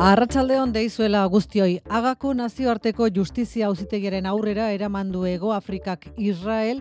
Arratsaldeon deizuela guztioi, agako nazioarteko justizia auzitegiaren aurrera eraman du Hego Afrikak Israel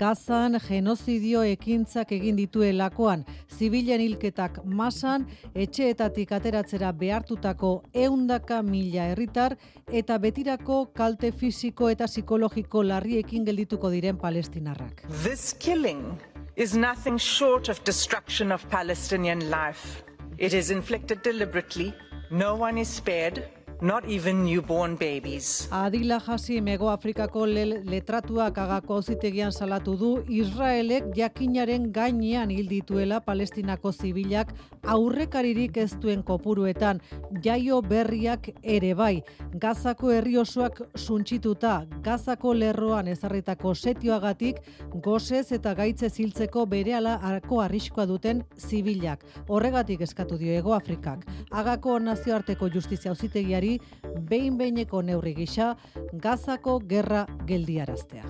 Gazan genozidio ekintzak egin dituelakoan zibilen hilketak masan etxeetatik ateratzera behartutako ehundaka mila herritar eta betirako kalte fisiko eta psikologiko larriekin geldituko diren palestinarrak. This killing is nothing short of destruction of Palestinian life. It is inflicted deliberately No one is spared, not even newborn babies. Adila Hasi Mego Afrikako letratuak agako zitegian salatu du Israelek jakinaren gainean hil dituela Palestinako zibilak aurrekaririk ez duen kopuruetan jaio berriak ere bai. Gazako herri osoak suntsituta, Gazako lerroan ezarritako setioagatik gozez eta gaitze ziltzeko berehala arko arriskoa duten zibilak. Horregatik eskatu dio Ego Afrikak. Agako nazioarteko justizia auzitegiari behin behineko neurri gisa Gazako gerra geldiaraztea.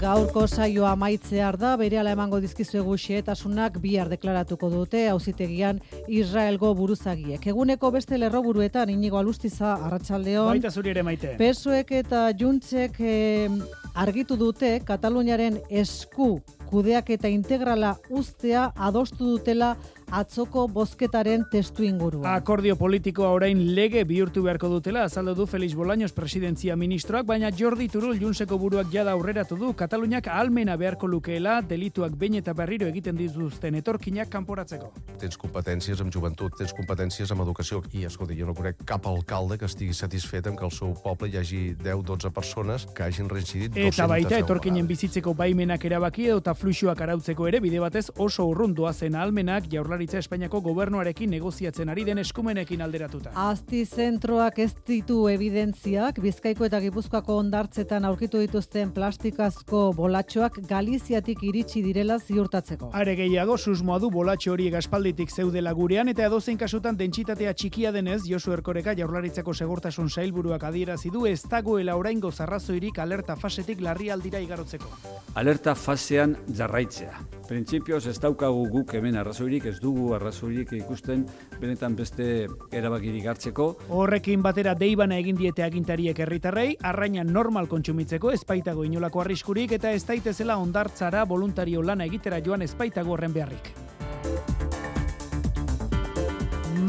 Gaurko saioa amaitzear da, berehala emango dizkizuegu xehetasunak bihar deklaratuko dute auzitegian Israelgo buruzagiek. Eguneko beste lerroburuetan inigo alustiza arratsaldeon. Baita zuri ere maite. Pesoek eta Juntzek eh, argitu dute Kataluniaren esku kudeak eta integrala ustea adostu dutela atzoko bozketaren testu inguru. Akordio politikoa orain lege bihurtu beharko dutela azaldu du Felix Bolaños presidentzia ministroak, baina Jordi Turul Junseko buruak jada aurreratu du Kataluniak almena beharko lukeela delituak behin eta berriro egiten dituzten etorkinak kanporatzeko. Tens competències amb joventut, tens competències amb educació i, escolta, jo no conec cap alcalde que estigui satisfet amb que el seu poble hi hagi 10-12 persones que hagin reincidit 200 Eta baita etorkinen bizitzeko baimenak erabaki eta fluxuak arautzeko ere bide batez oso urrun doazen almenak jaurlar Jaurlaritza Espainiako gobernuarekin negoziatzen ari den eskumenekin alderatuta. Azti zentroak ez ditu evidentziak, Bizkaiko eta Gipuzkoako ondartzetan aurkitu dituzten plastikazko bolatxoak Galiziatik iritsi direla ziurtatzeko. Are gehiago, susmoa du bolatxo horiek aspalditik zeudela gurean eta edozein kasutan dentsitatea txikia denez, Josu Erkoreka Jaurlaritzako segurtasun sailburuak adierazi du ez dagoela oraingo zarrazoirik alerta fasetik larrialdira igarotzeko. Alerta fasean jarraitzea. Printzipioz ez daukagu guk hemen arrazoirik ez dugu arrazoirik ikusten benetan beste erabakirik hartzeko. Horrekin batera deibana egin diete agintariek herritarrei, arraina normal kontsumitzeko espaitago inolako arriskurik eta ez daitezela ondartzara voluntario lana egitera joan espaitago horren beharrik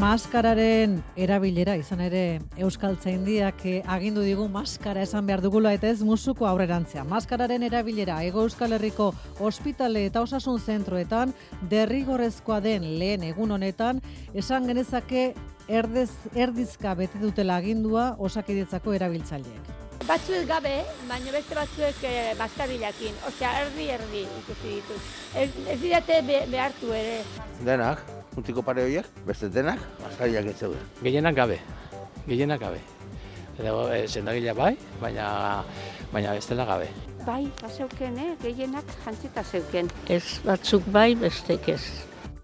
maskararen erabilera izan ere Euskal Tzaindiak eh, agindu digu maskara esan behar dugula eta ez musuko aurrerantzea. Maskararen erabilera Ego Euskal Herriko ospitale eta osasun zentroetan derrigorrezkoa den lehen egun honetan esan genezake erdez, erdizka bete dutela agindua osakidetzako erabiltzaileek. Batzuek gabe, baina beste batzuek e, maskarilakin, osea erdi erdi ikusi ditut. Ez, ez didate behartu ere. Denak, mutiko pare horiek, beste denak, maskariak ez zeuden. Gehienak gabe, gehienak gabe. Edo, e, zendagila bai, baina, baina bestela gabe. Bai, bazeuken, eh? gehienak jantzita zeuken. Ez batzuk bai, bestek ez.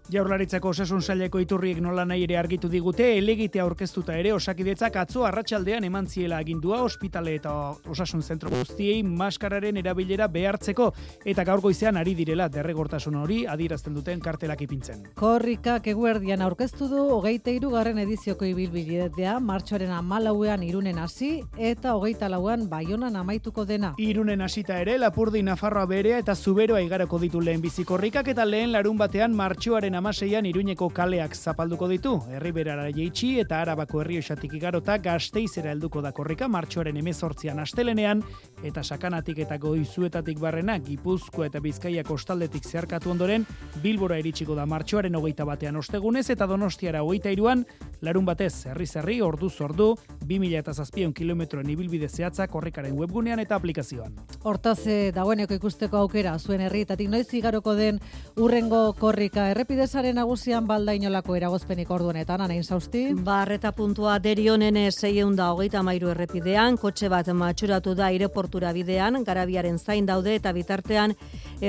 Jaurlaritzako osasun saileko iturriek nola nahi ere argitu digute, elegitea aurkeztuta ere osakidetzak atzo arratsaldean eman ziela agindua ospitale eta osasun zentro guztiei maskararen erabilera behartzeko eta gaur goizean ari direla derregortasun hori adierazten duten kartelak ipintzen. Korrikak eguerdian aurkeztu du hogeita garren edizioko ibilbidea martxoaren amalauean irunen hasi eta hogeita lauan baionan amaituko dena. Irunen hasita ere Lapurdi Nafarroa berea eta Zuberoa igaroko ditu lehen bizikorrikak eta lehen larun batean martxoaren amaseian iruñeko kaleak zapalduko ditu. Herriberara jeitsi eta arabako herri osatik igarota gazteizera helduko da korrika martxoaren emezortzian astelenean eta sakanatik eta goizuetatik barrena gipuzko eta bizkaia kostaldetik zeharkatu ondoren bilbora iritsiko da martxoaren hogeita batean ostegunez eta donostiara hogeita iruan larun batez herri zerri ordu zordu 2000 eta zazpion kilometroen ibilbide zehatza korrikaren webgunean eta aplikazioan. Hortaz eh, dagoeneko ikusteko aukera zuen herrietatik noiz igaroko den urrengo korrika errepide Sare nagusian balda inolako eragozpenik orduanetan, anain zausti? Barreta puntua derionen zeieun da hogeita mairu errepidean, kotxe bat matxuratu da aireportura bidean, garabiaren zain daude eta bitartean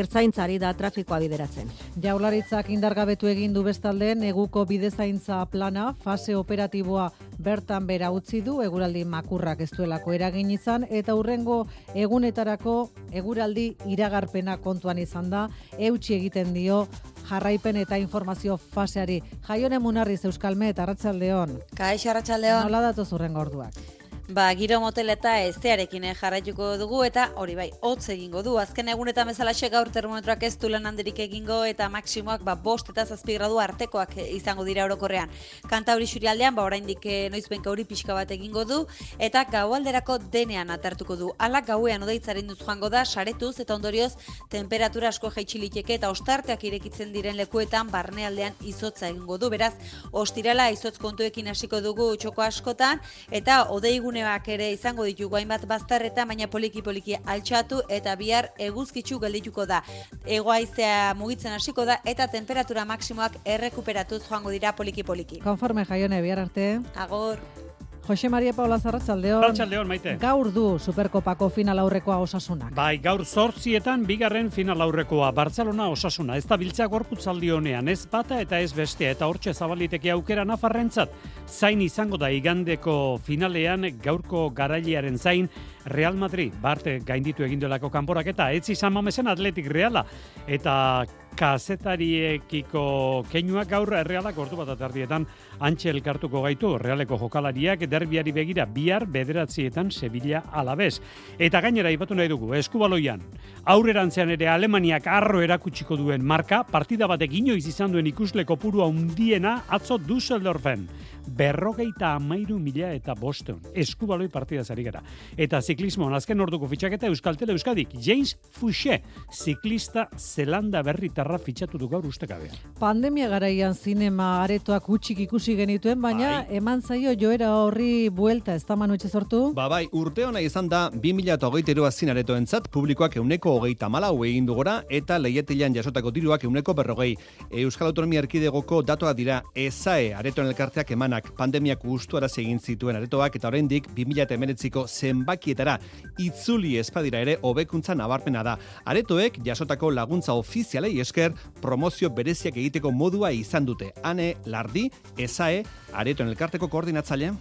ertzaintzari da trafikoa bideratzen. Jaularitzak indargabetu egin du bestalde neguko bidezaintza plana, fase operatiboa bertan bera utzi du eguraldi makurrak ez duelako eragin izan eta hurrengo egunetarako eguraldi iragarpena kontuan izan da eutxi egiten dio jarraipen eta informazio faseari. Jaione Munarriz Euskalmet, Arratsaldeon. Kaix Arratsaldeon. Nola datoz hurrengo orduak? Ba, giro motel eta ezearekin eh, jarraituko dugu eta hori bai, hotz egingo du. Azken egunetan bezalaxe gaur termometroak ez du lan handirik egingo eta maksimoak ba, bost eta zazpi gradu artekoak eh, izango dira orokorrean. Kanta hori aldean, ba, oraindik eh, noiz benka hori pixka bat egingo du eta gaualderako denean atartuko du. Ala gauean odeitzaren duz joango da, saretuz eta ondorioz temperatura asko jaitxiliteke eta ostarteak irekitzen diren lekuetan barnealdean izotza egingo du. Beraz, ostirala izotz kontuekin hasiko dugu txoko askotan eta odeigune guneak ere izango ditugu hainbat bazterreta, baina poliki poliki altxatu eta bihar eguzkitzu geldituko da. Egoaizea mugitzen hasiko da eta temperatura maksimoak errekuperatuz joango dira poliki poliki. Konforme jaione bihar arte. Agor. Jose Maria Paula Zarratzaldeon. Zarratzaldeon, maite. Gaur du Superkopako final aurrekoa osasunak. Bai, gaur zortzietan bigarren final aurrekoa Barcelona osasuna. Ez da biltzea gorputzaldi honean, ez bata eta ez bestea, eta hortxe zabaliteke aukera nafarrentzat. Zain izango da igandeko finalean gaurko garailearen zain Real Madrid, barte gainditu eginduelako kanporak eta etzi San Mamesen Atletik Reala. Eta kazetariekiko keinuak gaur errealak ordu bat atardietan antxe elkartuko gaitu. Realeko jokalariak derbiari begira bihar bederatzietan Sevilla alabez. Eta gainera ibatu nahi dugu, eskubaloian, aurrerantzean ere Alemaniak arro erakutsiko duen marka, partida batek inoiz izan duen ikusle kopurua undiena atzo Dusseldorfen berrogeita amairu mila eta bosteun. Eskubaloi partida zari gara. Eta ziklismo, azken orduko fitxaketa Euskaltele Euskadik, James Fouché, ziklista Zelanda berritarra fitxatu du gaur ustekabea. Pandemia garaian zinema aretoak utxik ikusi genituen, baina bai. eman zaio joera horri buelta ez da manu sortu? Ba bai, urte hona izan da 2008 azin aretoentzat publikoak euneko hogeita malau egin dugora eta leietilean jasotako diruak euneko berrogei. Euskal Autonomia Erkidegoko datoa dira ezae aretoen elkarteak emanak pandemiak pandemiak gustu egin zituen aretoak eta oraindik 2019ko zenbakietara itzuli espadira ere hobekuntza nabarmena da. Aretoek jasotako laguntza ofizialei esker promozio bereziak egiteko modua izan dute. Ane Lardi, Esae, Aretoen elkarteko koordinatzaile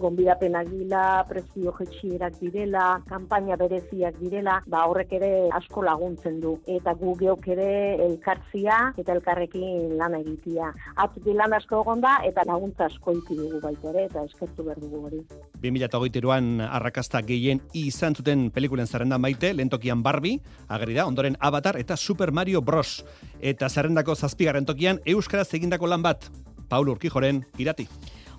gonbidapen agila, prezio jetxierak direla, kanpaina bereziak direla, ba horrek ere asko laguntzen du. Eta gu geok ere elkartzia eta elkarrekin lan egitia. Atzuti lan asko egon da eta laguntza asko iti dugu baita ere eta eskertu behar dugu hori. 2008an arrakasta gehien izan zuten pelikulen zerrenda maite, lentokian Barbie, ageri da, ondoren Avatar eta Super Mario Bros. Eta zerrendako zazpigarren tokian Euskaraz egindako lan bat, Paul Urkijoren irati.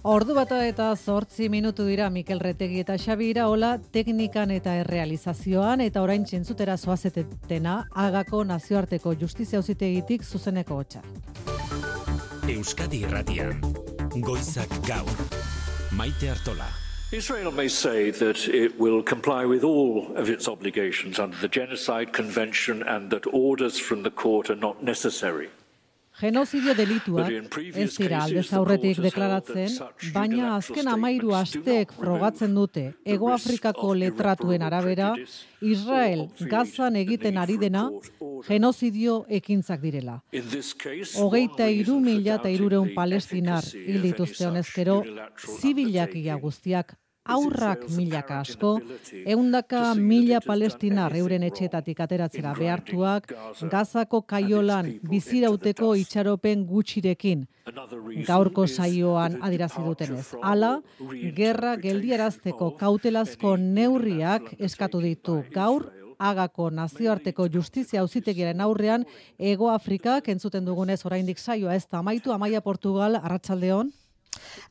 Ordu bata eta zortzi minutu dira Mikel Retegi eta Xabi Iraola teknikan eta errealizazioan eta orain txentzutera zoazetetena agako nazioarteko justizia auzitegitik zuzeneko hotxa. Euskadi Irratian, Goizak Gaur, Maite Artola. Israel may say that it will comply with all of its obligations under the Genocide Convention and that orders from the court are not necessary. Genozidio delituak ez dira aldez aurretik deklaratzen, baina azken amairu asteek frogatzen dute Ego Afrikako letratuen arabera, Israel gazan egiten ari dena genozidio ekintzak direla. Hogeita iru mila eta irureun palestinar hil dituzte honezkero, zibilak guztiak aurrak milaka asko, eundaka mila palestina euren etxetatik ateratzera behartuak, gazako kaiolan bizirauteko itxaropen gutxirekin, gaurko saioan adirazi dutenez. Hala, gerra geldiarazteko kautelazko neurriak eskatu ditu. gaur, agako nazioarteko justizia auzitegiaren aurrean, Ego Afrikak entzuten dugunez oraindik saioa ez da amaitu, amaia Portugal, arratsaldeon.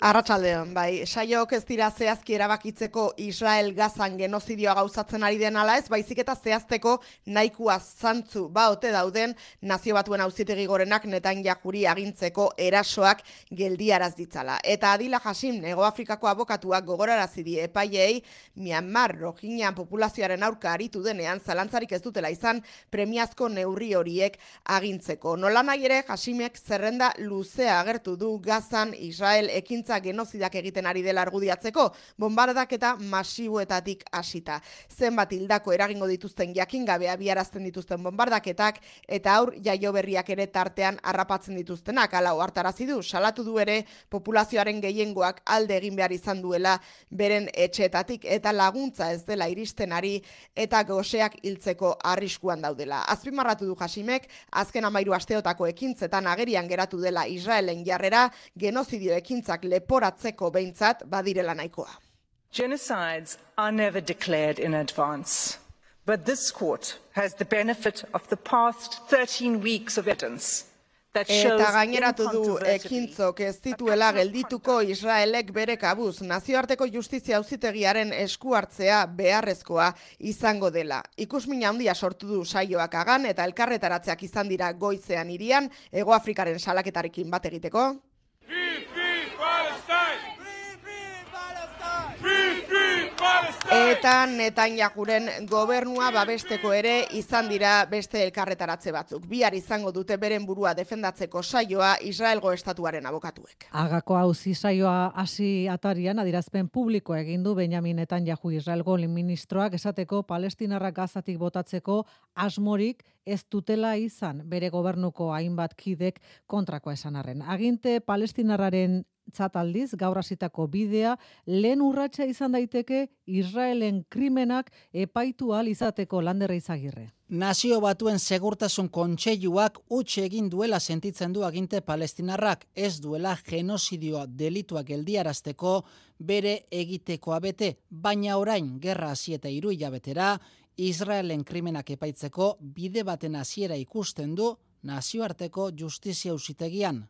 Arratsaldeon, bai, saiok ez dira zehazki erabakitzeko Israel gazan genozidioa gauzatzen ari den ala ez, baizik eta zehazteko nahikoa zantzu ba ote dauden nazio batuen auzitegi gorenak netan jakuri agintzeko erasoak geldiaraz ditzala. Eta Adila Hasim, Nego Afrikako abokatuak gogorarazi die epaiei, Myanmar Rohingya populazioaren aurka aritu denean zalantzarik ez dutela izan premiazko neurri horiek agintzeko. Nola nahi ere Hasimek zerrenda luzea agertu du gazan Israel ekintza genozidak egiten ari dela argudiatzeko, bombardaketa masiboetatik hasita. Zenbat hildako eragingo dituzten jakin gabe abiarazten dituzten bombardaketak eta aur jaio berriak ere tartean harrapatzen dituztenak. Hala hartarazi du salatu du ere populazioaren gehiengoak alde egin behar izan duela beren etxeetatik eta laguntza ez dela iristen ari eta goseak hiltzeko arriskuan daudela. Azpimarratu du Jasimek azken amairu asteotako ekintzetan agerian geratu dela Israelen jarrera genozidio ekintzak leporatzeko behintzat badirela nahikoa. Genocides are never declared in advance. But this court has the benefit of the past 13 weeks of evidence Eta gaineratu du ekintzok ez dituela geldituko Israelek bere kabuz nazioarteko justizia auzitegiaren esku hartzea beharrezkoa izango dela. Ikusmina handia sortu du saioak agan eta elkarretaratzeak izan dira goizean irian, Ego Afrikaren salaketarekin bat egiteko. Eta Netanyahuren gobernua babesteko ere izan dira beste elkarretaratze batzuk. Bihar izango dute beren burua defendatzeko saioa Israelgo estatuaren abokatuek. Agako hauzi saioa hasi atarian adirazpen publiko egin du Benjamin Netanyahu Israelgo ministroak esateko Palestinarrak gazatik botatzeko asmorik ez dutela izan bere gobernuko hainbat kidek kontrakoa esan arren. Aginte Palestinarraren txataldiz, gaur hasitako bidea, lehen urratsa izan daiteke Israelen krimenak epaitu al izateko landerra izagirre. Nazio batuen segurtasun kontseiluak utxe egin duela sentitzen du aginte palestinarrak, ez duela genozidioa delituak geldiarazteko bere egitekoa bete, baina orain gerra hasi eta hiru hilabetera, Israelen krimenak epaitzeko bide baten hasiera ikusten du nazioarteko justizia usitegian.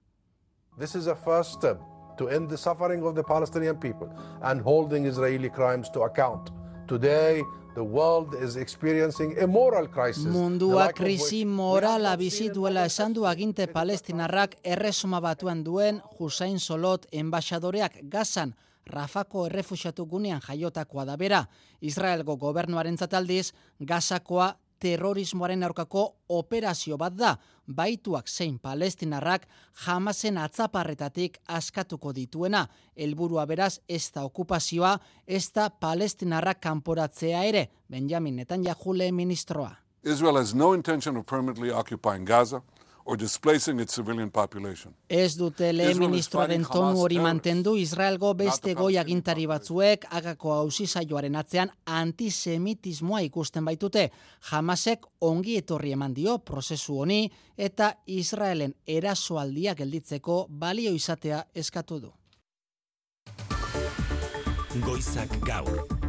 This is a first step to end the suffering of the Palestinian people and holding Israeli crimes to account. Today, the world is experiencing a moral crisis. Mundua krisi morala bizi duela esan du aginte palestinarrak erresuma batuen duen Hussein Solot enbaixadoreak gazan Rafako errefusiatu gunean jaiotakoa da bera. Israelgo gobernuaren zataldiz, gazakoa terrorismoaren aurkako operazio bat da, baituak zein palestinarrak jamazen atzaparretatik askatuko dituena. Helburua beraz ez da okupazioa, ez da palestinarrak kanporatzea ere, Benjamin Netanyahu ministroa. Israel has no intention of permanently occupying Gaza or displacing its civilian population. Ez dute lehen ministroaren tonu hori mantendu Israelgo beste goi agintari batzuek agako hausi saioaren atzean antisemitismoa ikusten baitute. Hamasek ongi etorri eman dio prozesu honi eta Israelen erasoaldia gelditzeko balio izatea eskatu du. Goizak gaur.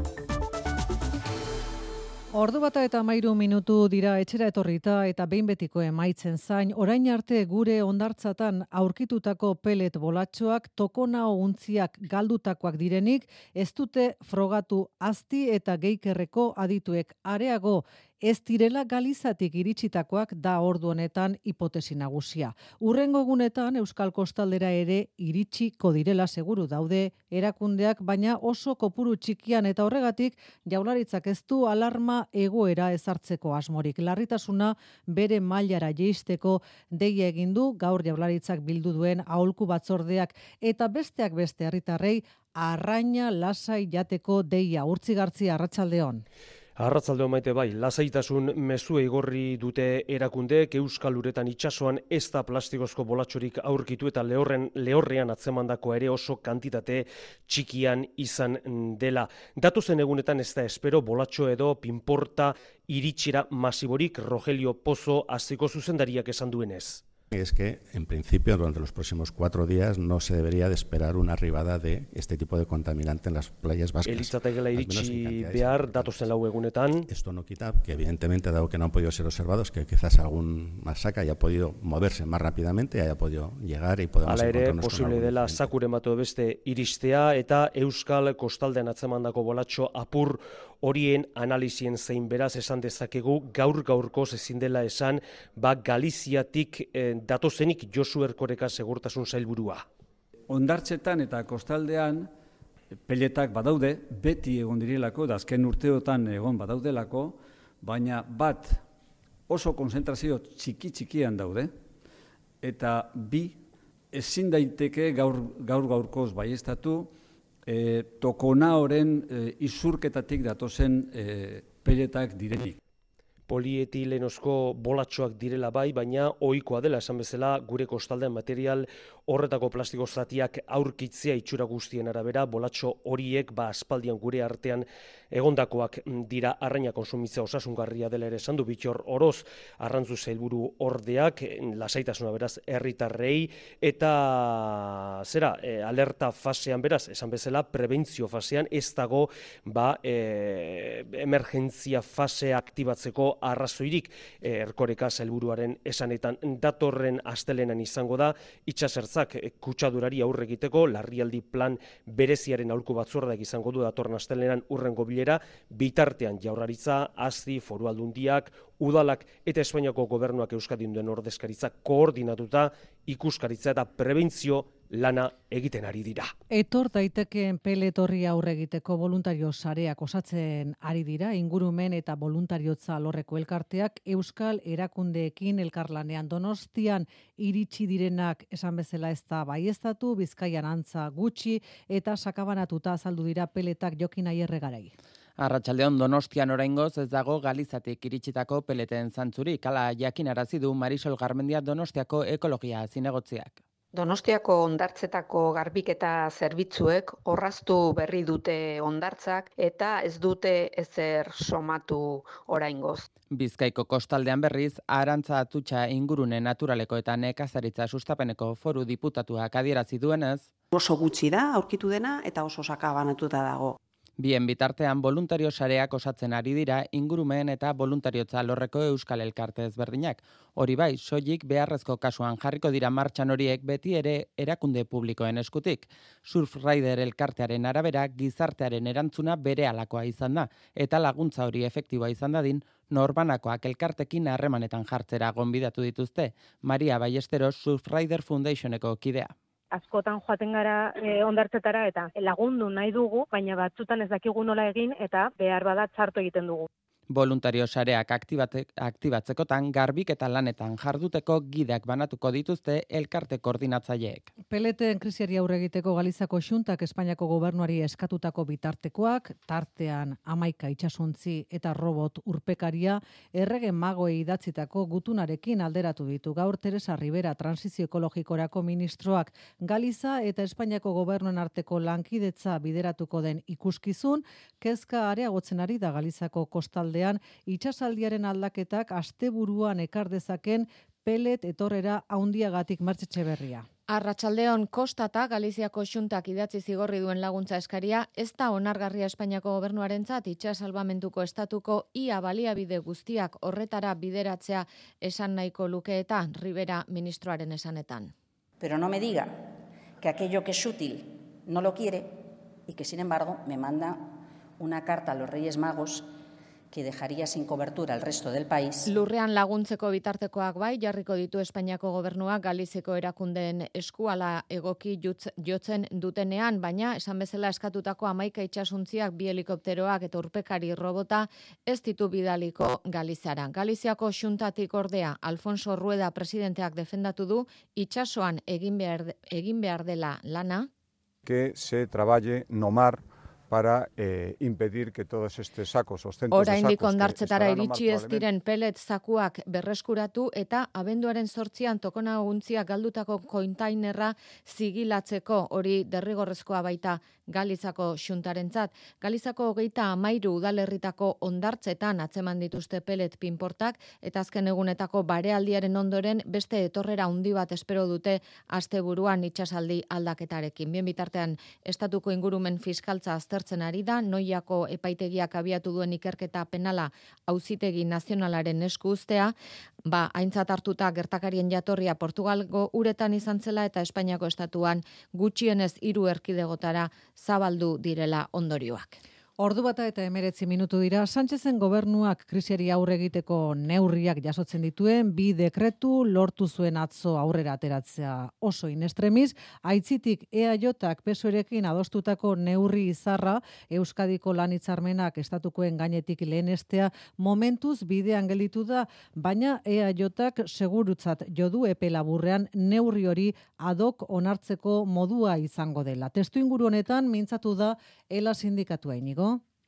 Ordu bata eta mairu minutu dira etxera etorrita eta behin betiko emaitzen zain, orain arte gure ondartzatan aurkitutako pelet bolatxoak tokona untziak galdutakoak direnik, ez dute frogatu azti eta geikerreko adituek areago ez direla galizatik iritsitakoak da ordu honetan hipotesi nagusia. Urrengo egunetan Euskal Kostaldera ere iritsiko direla seguru daude erakundeak, baina oso kopuru txikian eta horregatik jaularitzak ez du alarma egoera ezartzeko asmorik. Larritasuna bere mailara jeisteko deia egin du gaur jaularitzak bildu duen aholku batzordeak eta besteak beste herritarrei arraina lasai jateko deia urtzigartzi arratsaldeon. Arratzalde maite bai, lasaitasun mezu igorri dute erakundeek Euskal Uretan itsasoan ez da plastikozko bolatxorik aurkitu eta lehorren lehorrean atzemandako ere oso kantitate txikian izan dela. Datu zen egunetan ez da espero bolatxo edo pinporta iritsira masiborik Rogelio Pozo aziko zuzendariak esan duenez. Es que, en principio, durante los próximos cuatro días no se debería de esperar una arribada de este tipo de contaminante en las playas vascas. Elitzategela iritsi behar datozen lau egunetan. Esto no quita que, evidentemente, dado que no han podido ser observados, que quizás algún masaca haya podido moverse más rápidamente, haya podido llegar y podemos Ala ere, posible dela mato beste iristea eta Euskal Kostaldean atzemandako bolatxo apur horien analizien zein beraz esan dezakegu gaur gaurko ezin dela esan ba Galiziatik eh, datozenik Josu Erkoreka segurtasun zailburua. Ondartzetan eta kostaldean peletak badaude, beti egon dirilako, da azken urteotan egon badaudelako, baina bat oso konzentrazio txiki txikian daude, eta bi ezin daiteke gaur gaur gaurkoz baiestatu e, tokona horren e, izurketatik datozen e, peletak direnik. Polietilenozko bolatxoak direla bai, baina ohikoa dela esan bezala gure kostaldean material horretako plastiko zatiak aurkitzea itxura guztien arabera, bolatxo horiek ba aspaldian gure artean egondakoak dira arraina konsumitzea osasungarria dela ere esan du bitxor oroz arrantzu zailburu ordeak lasaitasuna beraz herritarrei eta zera e, alerta fasean beraz esan bezala prebentzio fasean ez dago ba e, emergentzia fase aktibatzeko arrazoirik. Eh, erkoreka helburuaren esanetan datorren astelenan izango da itsasertzak eh, kutsadurari aurre egiteko larrialdi plan bereziaren aurko batzordeak izango du datorren astelenan urrengo bilera. Bitartean jaurlaritza hasi foru aldundiak udalak eta Espainiako gobernuak Euskadin duen ordezkaritza koordinatuta ikuskaritza eta prebentzio lana egiten ari dira. Etor daitekeen peletorri aurre egiteko voluntario sareak osatzen ari dira, ingurumen eta voluntariotza lorreko elkarteak Euskal erakundeekin elkarlanean donostian iritsi direnak esan bezala ez da baiestatu, bizkaian antza gutxi eta sakabanatuta azaldu dira peletak jokin aierre garai. Arratxaldeon Donostian oraingoz ez dago Galizatik iritsitako peleten zantzurik, ala jakin arazi du Marisol Garmendia Donostiako ekologia zinegotziak. Donostiako ondartzetako garbiketa zerbitzuek orraztu berri dute ondartzak eta ez dute ezer somatu oraingoz. Bizkaiko kostaldean berriz, arantza atutxa ingurune naturaleko eta nekazaritza sustapeneko foru diputatuak adierazi duenez. Oso gutxi da, aurkitu dena, eta oso sakabanatuta dago. Bien bitartean voluntario sareak osatzen ari dira ingurumen eta voluntariotza lorreko euskal elkarte ezberdinak. Hori bai, soilik beharrezko kasuan jarriko dira martxan horiek beti ere erakunde publikoen eskutik. Surfrider elkartearen arabera gizartearen erantzuna bere alakoa izan da eta laguntza hori efektiboa izan dadin norbanakoak elkartekin harremanetan jartzera gonbidatu dituzte. Maria Ballesteros Surfrider Foundationeko kidea askotan joaten gara e, ondartzetara eta lagundu nahi dugu, baina batzutan ez dakigu nola egin eta behar bada txarto egiten dugu voluntario sareak aktibatzekotan garbik eta lanetan jarduteko gidak banatuko dituzte elkarte koordinatzaileek. Peleten krisiari aurre egiteko Galizako xuntak Espainiako gobernuari eskatutako bitartekoak, tartean amaika itxasuntzi eta robot urpekaria, errege magoei idatzitako gutunarekin alderatu ditu. Gaur Teresa Rivera transizio ekologikorako ministroak Galiza eta Espainiako gobernuen arteko lankidetza bideratuko den ikuskizun, kezka areagotzen ari da Galizako kostalde aldean itsasaldiaren aldaketak asteburuan ekar dezaken pelet etorrera haundiagatik martxetxe berria. Arratsaldeon kostata Galiziako xuntak idatzi zigorri duen laguntza eskaria ez da onargarria Espainiako gobernuarentzat itxas salvamentuko estatuko ia baliabide guztiak horretara bideratzea esan nahiko luke eta Rivera ministroaren esanetan. Pero no me diga que aquello que es útil no lo quiere y que sin embargo me manda una carta a los Reyes Magos que dejaría sin cobertura al resto del país. Lurrean laguntzeko bitartekoak bai, jarriko ditu Espainiako gobernuak Galizeko erakundeen eskuala egoki jotzen dutenean, baina esan bezala eskatutako amaika itxasuntziak bi helikopteroak eta urpekari robota ez ditu bidaliko Galizara. Galiziako xuntatik ordea Alfonso Rueda presidenteak defendatu du itxasoan egin behar, egin behar dela lana. Que se traballe no mar para eh, impedir que todos estos sacos, os centros Ora de ondartzetara iritsi ez diren pelet zakuak berreskuratu eta abenduaren sortzian tokona guntziak galdutako kointainerra zigilatzeko hori derrigorrezkoa baita Galizako xuntarentzat. Galizako hogeita amairu udalerritako ondartzetan atzeman dituzte pelet pinportak eta azken egunetako barealdiaren ondoren beste etorrera handi bat espero dute asteburuan itsasaldi aldaketarekin. Bien bitartean estatuko ingurumen fiskaltza aztertzen ari da, noiako epaitegiak abiatu duen ikerketa penala auzitegi nazionalaren esku ustea, ba, aintzat hartuta gertakarien jatorria Portugalgo uretan izan zela eta Espainiako estatuan gutxienez hiru erkidegotara zabaldu direla ondorioak. Ordu bata eta emeretzi minutu dira, Sánchezen gobernuak krisiari aurre egiteko neurriak jasotzen dituen, bi dekretu lortu zuen atzo aurrera ateratzea oso inestremis, aitzitik EAJak pesoerekin adostutako neurri izarra Euskadiko lanitzarmenak estatukoen gainetik lehenestea momentuz bidean gelitu da, baina EAJak segurutzat jodu epe laburrean neurri hori adok onartzeko modua izango dela. Testu inguru honetan mintzatu da ela sindikatua inigo.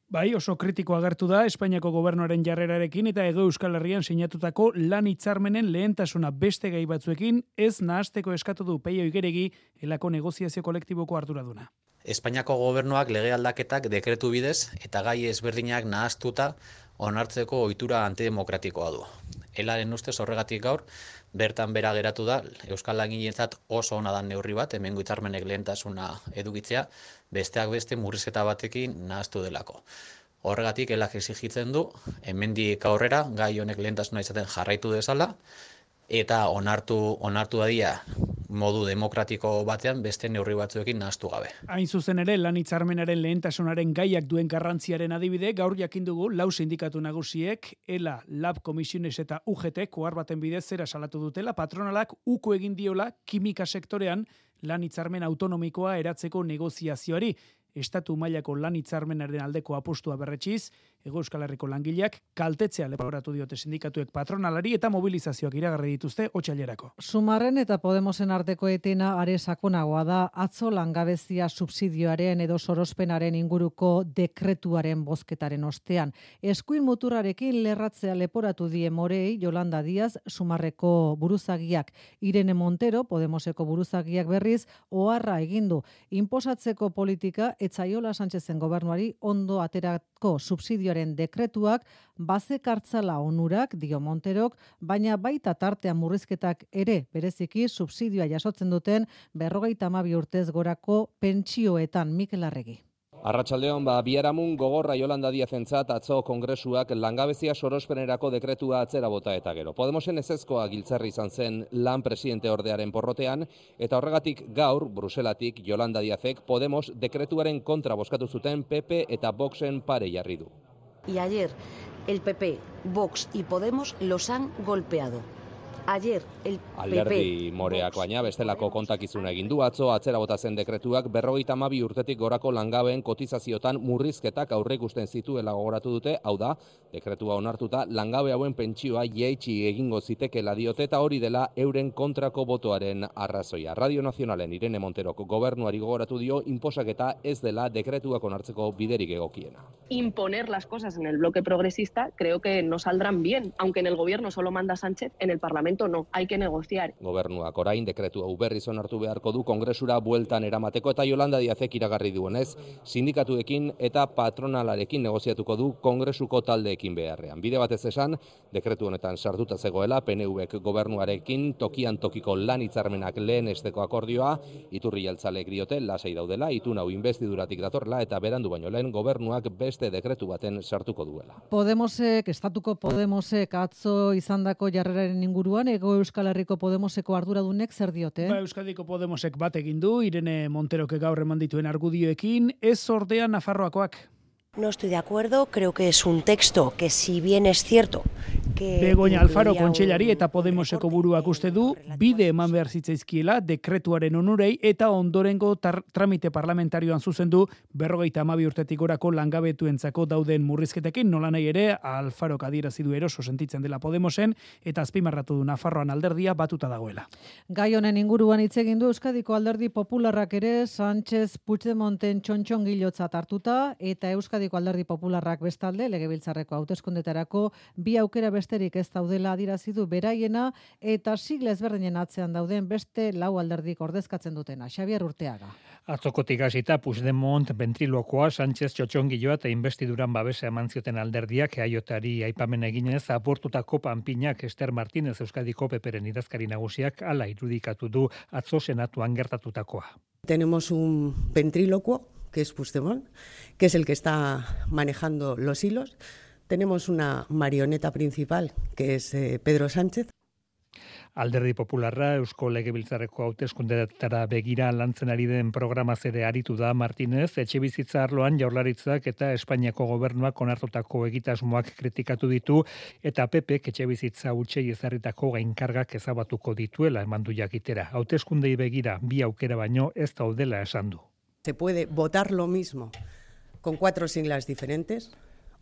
Bai, oso kritiko agertu da Espainiako gobernuaren jarrerarekin eta Ego Euskal Herrian sinatutako lan hitzarmenen lehentasuna beste gai batzuekin ez nahasteko eskatu du Peio Igeregi elako negoziazio kolektiboko arduraduna. Espainiako gobernuak lege aldaketak dekretu bidez eta gai ezberdinak nahastuta onartzeko ohitura antidemokratikoa du. Elaren ustez horregatik gaur bertan bera geratu da Euskal Langileentzat oso ona da neurri bat hemengo hitzarmenek lehentasuna edukitzea besteak beste murrizketa batekin nahastu delako. Horregatik elak exigitzen du hemendik aurrera gai honek lehentasuna izaten jarraitu dezala eta onartu onartu dadia modu demokratiko batean beste neurri batzuekin nahastu gabe. Hain zuzen ere lan hitzarmenaren lehentasunaren gaiak duen garrantziaren adibide gaur jakin dugu lau sindikatu nagusiek ELA, Lab Komisiones eta UGT koar baten bidez zera salatu dutela patronalak uko egin diola kimika sektorean lan hitzarmen autonomikoa eratzeko negoziazioari. Estatu mailako lan hitzarmenaren aldeko apostua berretxiz, Ego Euskal Herriko langileak kaltetzea leporatu diote sindikatuek patronalari eta mobilizazioak iragarri dituzte otsailerako. Sumarren eta Podemosen arteko etena are sakonagoa da atzo langabezia subsidioaren edo sorospenaren inguruko dekretuaren bozketaren ostean. Eskuin muturrarekin lerratzea leporatu die Morei Jolanda Diaz Sumarreko buruzagiak Irene Montero Podemoseko buruzagiak berriz oharra egindu inposatzeko politika etzaiola Sánchezen gobernuari ondo aterako subsidioaren dekretuak baze kartzala onurak dio Monterok, baina baita tartean murrizketak ere bereziki subsidioa jasotzen duten berrogeita amabi urtez gorako pentsioetan Mikel Arregi. Arratsaldeon ba biaramun gogorra Yolanda Diazentzat atzo kongresuak langabezia sorospenerako dekretua atzera bota eta gero. Podemosen ezezkoa giltzarri izan zen lan presidente ordearen porrotean eta horregatik gaur Bruselatik Yolanda Diazek Podemos dekretuaren kontra boskatu zuten PP eta Voxen pare jarri du. Y ayer el PP, Vox y Podemos los han golpeado. Ayer el Alderdi moreak baina bestelako kontakizuna egin du atzo atzera bota zen dekretuak berrogeita hamabi urtetik gorako langabeen kotizaziotan murrizketak aurre ikusten zituela gogoratu dute, hau da, dekretua onartuta langabe hauen pentsioa jaitsi egingo zitekela diote eta hori dela euren kontrako botoaren arrazoia. Radio Nazionalen Irene Monterok gobernuari gogoratu dio inposaketa ez dela dekretuak onartzeko biderik egokiena. imponer las cosas en el bloque progresista creo que no saldrán bien, aunque en el gobierno solo manda Sánchez, en el Parlamento no, hay que negociar. Gobernuak orain dekretu hau berriz onartu beharko du kongresura bueltan eramateko eta Yolanda Diazek iragarri duenez, sindikatuekin eta patronalarekin negoziatuko du kongresuko taldeekin beharrean. Bide batez esan, dekretu honetan sartuta zegoela PNVek gobernuarekin tokian tokiko lan hitzarmenak lehen esteko akordioa, iturri jaltzalek diote lasai daudela, itun hau investiduratik datorla eta berandu baino lehen gobernuak beste dekretu baten sartuko duela. Podemosek, estatuko Podemosek atzo izandako jarreraren inguruan, ego Euskal Herriko Podemoseko arduradunek zer diote? Ba, Euskadiko Podemosek bat egin du, Irene Monteroke gaur eman dituen argudioekin, ez ordea Nafarroakoak. No estoy de acuerdo, creo que es un texto que si bien es cierto que... Begoña Alfaro kontxellari eta Podemoseko buruak uste du, bide eman behar zitzaizkiela dekretuaren onurei eta ondorengo tar- tramite parlamentarioan zuzendu berrogeita amabi urtetik gorako langabetuentzako dauden murrizketekin, nola nahi ere, Alfaro adierazi du eroso sentitzen dela Podemosen, eta azpimarratu du Nafarroan alderdia batuta dagoela. Gai honen inguruan hitz egin du Euskadiko Alderdi Popularrak ere Sánchez Puigdemonten txontxongilotzat hartuta eta Euskadiko Alderdi Popularrak bestalde legebiltzarreko hauteskundetarako bi aukera besterik ez daudela adierazi du beraiena eta sigla ezberdinen atzean dauden beste lau alderdik ordezkatzen dutena. Xabier Urteaga. Atzokotik hasita Puigdemont, Ventrilokoa, Sánchez Txotxongiloa eta investiduran babesa eman zioten alderdiak eaiotari aipamen eginez aportutako panpinak Ester Martínez Euskadiko peperen idazkari nagusiak ala irudikatu du atzo senatuan gertatutakoa. Tenemos un ventrílocuo, que es Puigdemont, que es el que está manejando los hilos. Tenemos una marioneta principal, que es eh, Pedro Sánchez. Alderdi Popularra Eusko Legebiltzarreko hauteskundetara begira lantzen ari den programa zere aritu da Martinez, etxe bizitza arloan jaurlaritzak eta Espainiako gobernuak onartutako egitasmoak kritikatu ditu eta PP etxe bizitza utxei ezarritako gainkargak ezabatuko dituela emandu jakitera. Hauteskundei begira bi aukera baino ez daudela esan du. Se puede votar lo mismo con cuatro siglas diferentes,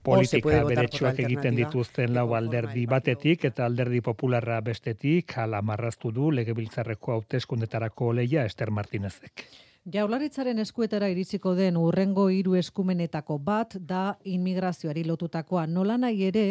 politika beretsuak egiten dituzten lau alderdi batetik eta alderdi popularra bestetik hala marraztu du legebiltzarreko hauteskundetarako leia Ester Martinezek. Jaularitzaren eskuetara iritsiko den urrengo hiru eskumenetako bat da inmigrazioari lotutakoa. Nola nahi ere,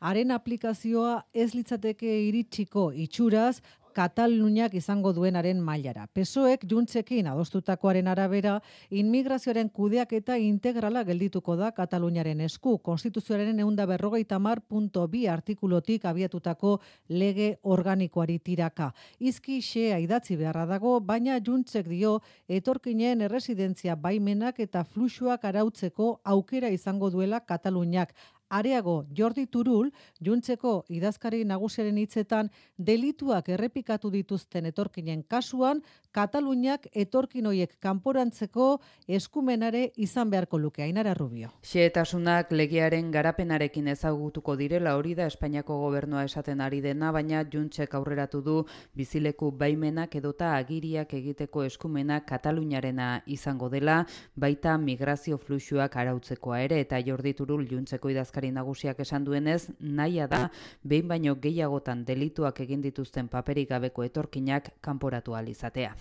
haren aplikazioa ez litzateke iritsiko itxuraz, Kataluniak izango duenaren mailara. Pesoek juntzekin adostutakoaren arabera, inmigrazioaren kudeak eta integrala geldituko da Kataluniaren esku. Konstituzioaren eunda berrogeita mar punto bi artikulotik abiatutako lege organikoari tiraka. Izki xea idatzi beharra dago, baina juntzek dio etorkinen erresidentzia baimenak eta fluxuak arautzeko aukera izango duela Kataluniak. Areago, Jordi Turul, juntzeko idazkari nagusiaren hitzetan delituak errepikatu dituzten etorkinen kasuan, Kataluniak etorkin hoiek kanporantzeko eskumenare izan beharko luke Ainara Rubio. Xehetasunak legearen garapenarekin ezagutuko direla hori da Espainiako gobernua esaten ari dena, baina juntzek aurreratu du bizileku baimenak edota agiriak egiteko eskumena Kataluniarena izango dela, baita migrazio fluxuak arautzekoa ere eta Jordi Turul juntzeko idazkari nagusiak esan duenez, naia da behin baino gehiagotan delituak egin dituzten paperik gabeko etorkinak kanporatu alizatea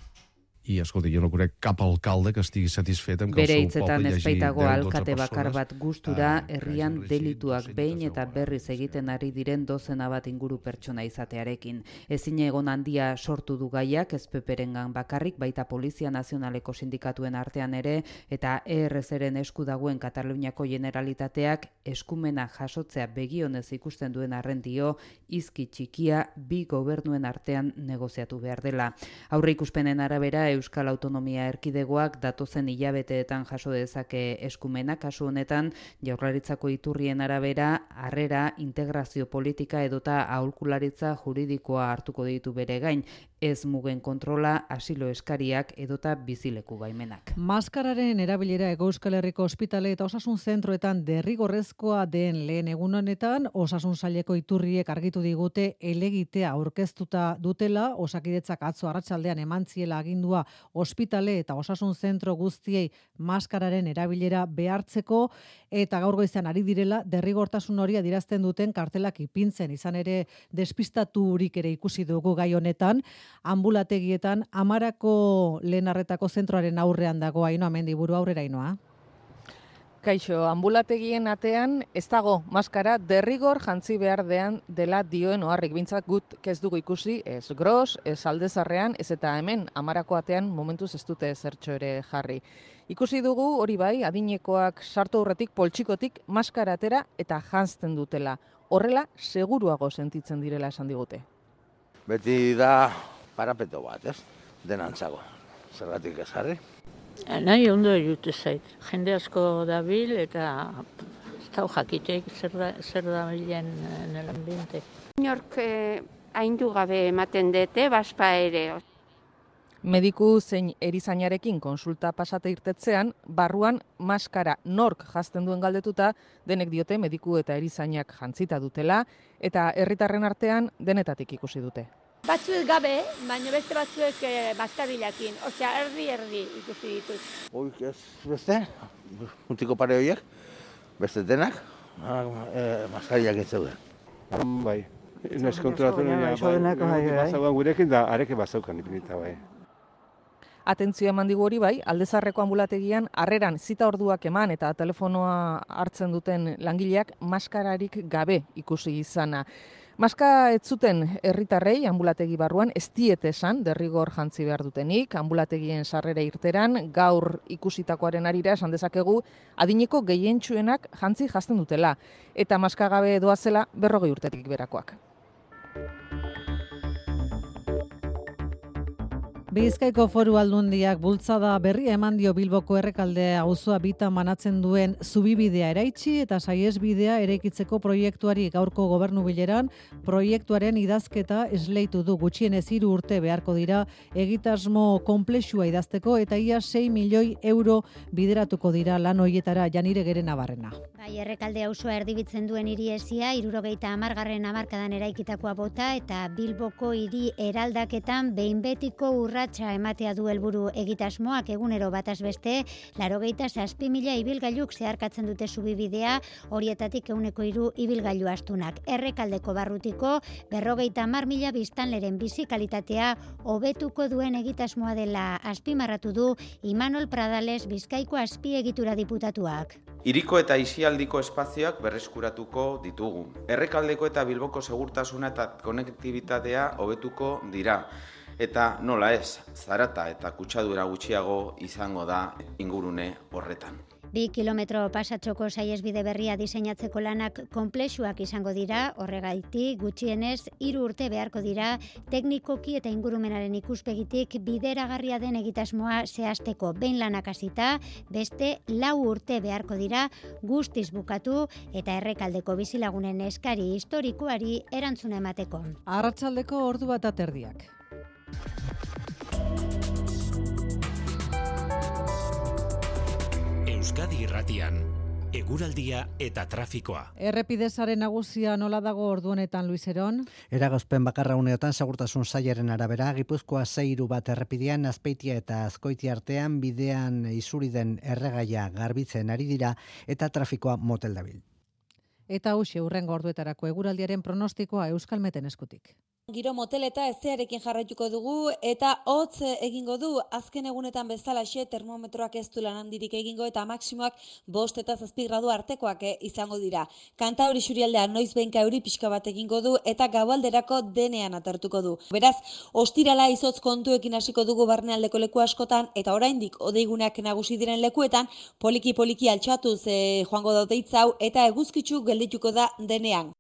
i escolti, jo no conec cap alcalde que estigui satisfet amb que Bere el seu poble hagi 10 alkate bakar bat gustura, herrian delituak behin eta berriz egiten ari diren dozena bat inguru pertsona izatearekin. Ezin egon handia sortu du gaiak, ez peperengan bakarrik, baita Polizia Nazionaleko sindikatuen artean ere, eta ERZ-eren esku dagoen Kataluniako generalitateak eskumena jasotzea begionez ikusten duen arrendio, izki txikia bi gobernuen artean negoziatu behar dela. Aurre ikuspenen arabera, Euskal Autonomia Erkidegoak datozen hilabeteetan jaso dezake eskumena kasu honetan Jaurlaritzako iturrien arabera harrera integrazio politika edota aholkularitza juridikoa hartuko ditu bere gain ez mugen kontrola, asilo eskariak edota bizileku baimenak. Maskararen erabilera Ego Euskal Herriko Ospitale eta Osasun Zentroetan derrigorrezkoa den lehen egun honetan, Osasun Saileko iturriek argitu digute elegitea aurkeztuta dutela, Osakidetzak atzo arratsaldean emantziela agindua Ospitale eta Osasun Zentro guztiei maskararen erabilera behartzeko eta gaur goizean ari direla derrigortasun hori adirazten duten kartelak ipintzen izan ere despistaturik ere ikusi dugu gai honetan ambulategietan amarako lehenarretako zentroaren aurrean dago ainoa mendiburu aurrera ainoa. Kaixo, ambulategien atean ez dago maskara derrigor jantzi behar dean dela dioen oharrik bintzak gut ez dugu ikusi, ez gros, ez aldezarrean, ez eta hemen amarako atean momentuz ez dute zertxo ere jarri. Ikusi dugu hori bai, adinekoak sartu horretik, poltsikotik, maskara atera eta jantzten dutela. Horrela, seguruago sentitzen direla esan digute beti da parapeto bat, ez? Denantzago. Zergatik ez jarri? Nahi ondo jute zait. Jende asko dabil eta ez da jakitek zer da, zer da bilen eh, nel ambiente. Inork eh, haindu gabe ematen dute, baspa ere. Mediku zein erizainarekin konsulta pasate irtetzean, barruan maskara nork jazten duen galdetuta, denek diote mediku eta erizainak jantzita dutela, eta herritarren artean denetatik ikusi dute. Batzuek gabe, baina beste batzuek e, maskarilakin, osea, erdi-erdi ikusi ditut. Oik ez beste, mutiko pare horiek, beste denak, e, eh, maskariak ez zeuden. Bai, nes bai, bai, gurekin da areke bazaukan ipinita bai atentzioa eman digu hori bai, aldezarreko ambulategian harreran zita orduak eman eta telefonoa hartzen duten langileak maskararik gabe ikusi izana. Maska ez zuten herritarrei ambulategi barruan ez diete esan derrigor jantzi behar dutenik, ambulategien sarrera irteran gaur ikusitakoaren arira esan dezakegu adineko gehientsuenak jantzi jazten dutela eta maska gabe doa zela berrogei urtetik berakoak. Bizkaiko foru aldundiak bultzada berri eman dio Bilboko errekaldea auzoa bita manatzen duen zubibidea eraitsi eta saiesbidea eraikitzeko proiektuari gaurko gobernu bileran proiektuaren idazketa esleitu du gutxienez hiru urte beharko dira egitasmo konplexua idazteko eta ia 6 milioi euro bideratuko dira lan hoietara janire gere nabarrena. Bai, errekalde auzoa erdibitzen duen hiriesia 70 garren hamarkadan eraikitakoa bota eta Bilboko hiri eraldaketan behin betiko urra urratsa ematea du helburu egitasmoak egunero bataz beste, larogeita zazpi mila ibilgailuk zeharkatzen dute zubibidea, horietatik euneko iru ibilgailu astunak. Errekaldeko barrutiko, berrogeita mar mila biztanleren bizikalitatea hobetuko duen egitasmoa dela azpimarratu du Imanol Pradales Bizkaiko azpiegitura diputatuak. Iriko eta isialdiko espazioak berreskuratuko ditugu. Errekaldeko eta bilboko segurtasuna eta konektibitatea hobetuko dira eta nola ez, zarata eta kutsadura gutxiago izango da ingurune horretan. Bi kilometro pasatxoko saiesbide berria diseinatzeko lanak konplexuak izango dira, horregaiti gutxienez hiru urte beharko dira teknikoki eta ingurumenaren ikuspegitik bideragarria den egitasmoa zehazteko behin lanak hasita, beste lau urte beharko dira guztiz bukatu eta errekaldeko bizilagunen eskari historikoari erantzuna emateko. Arratsaldeko ordu bat aterdiak. Euskadi Irratian Eguraldia eta trafikoa. Errepidezaren nagusia nola dago ordu honetan Luiseron? Eragozpen bakarra uneotan segurtasun sailaren arabera Gipuzkoa zeiru bat errepidean azpeitia eta azkoiti artean bidean isuriden erregaia garbitzen ari dira eta trafikoa motel dabil. Eta hausia urrengo orduetarako eguraldiaren pronostikoa Euskalmeten eskutik. Giro motel eta ezearekin jarraituko dugu eta hotz egingo du azken egunetan bezalaxe termometroak ez du lan handirik egingo eta maksimoak bost eta zazpi gradu artekoak eh, izango dira. Kanta hori xurialdea noiz benka euri pixka bat egingo du eta gabalderako denean atertuko du. Beraz, ostirala izotz kontuekin hasiko dugu barnealdeko leku askotan eta oraindik odeigunak nagusi diren lekuetan poliki poliki altxatuz eh, joango da hau eta eguzkitzu geldituko da denean.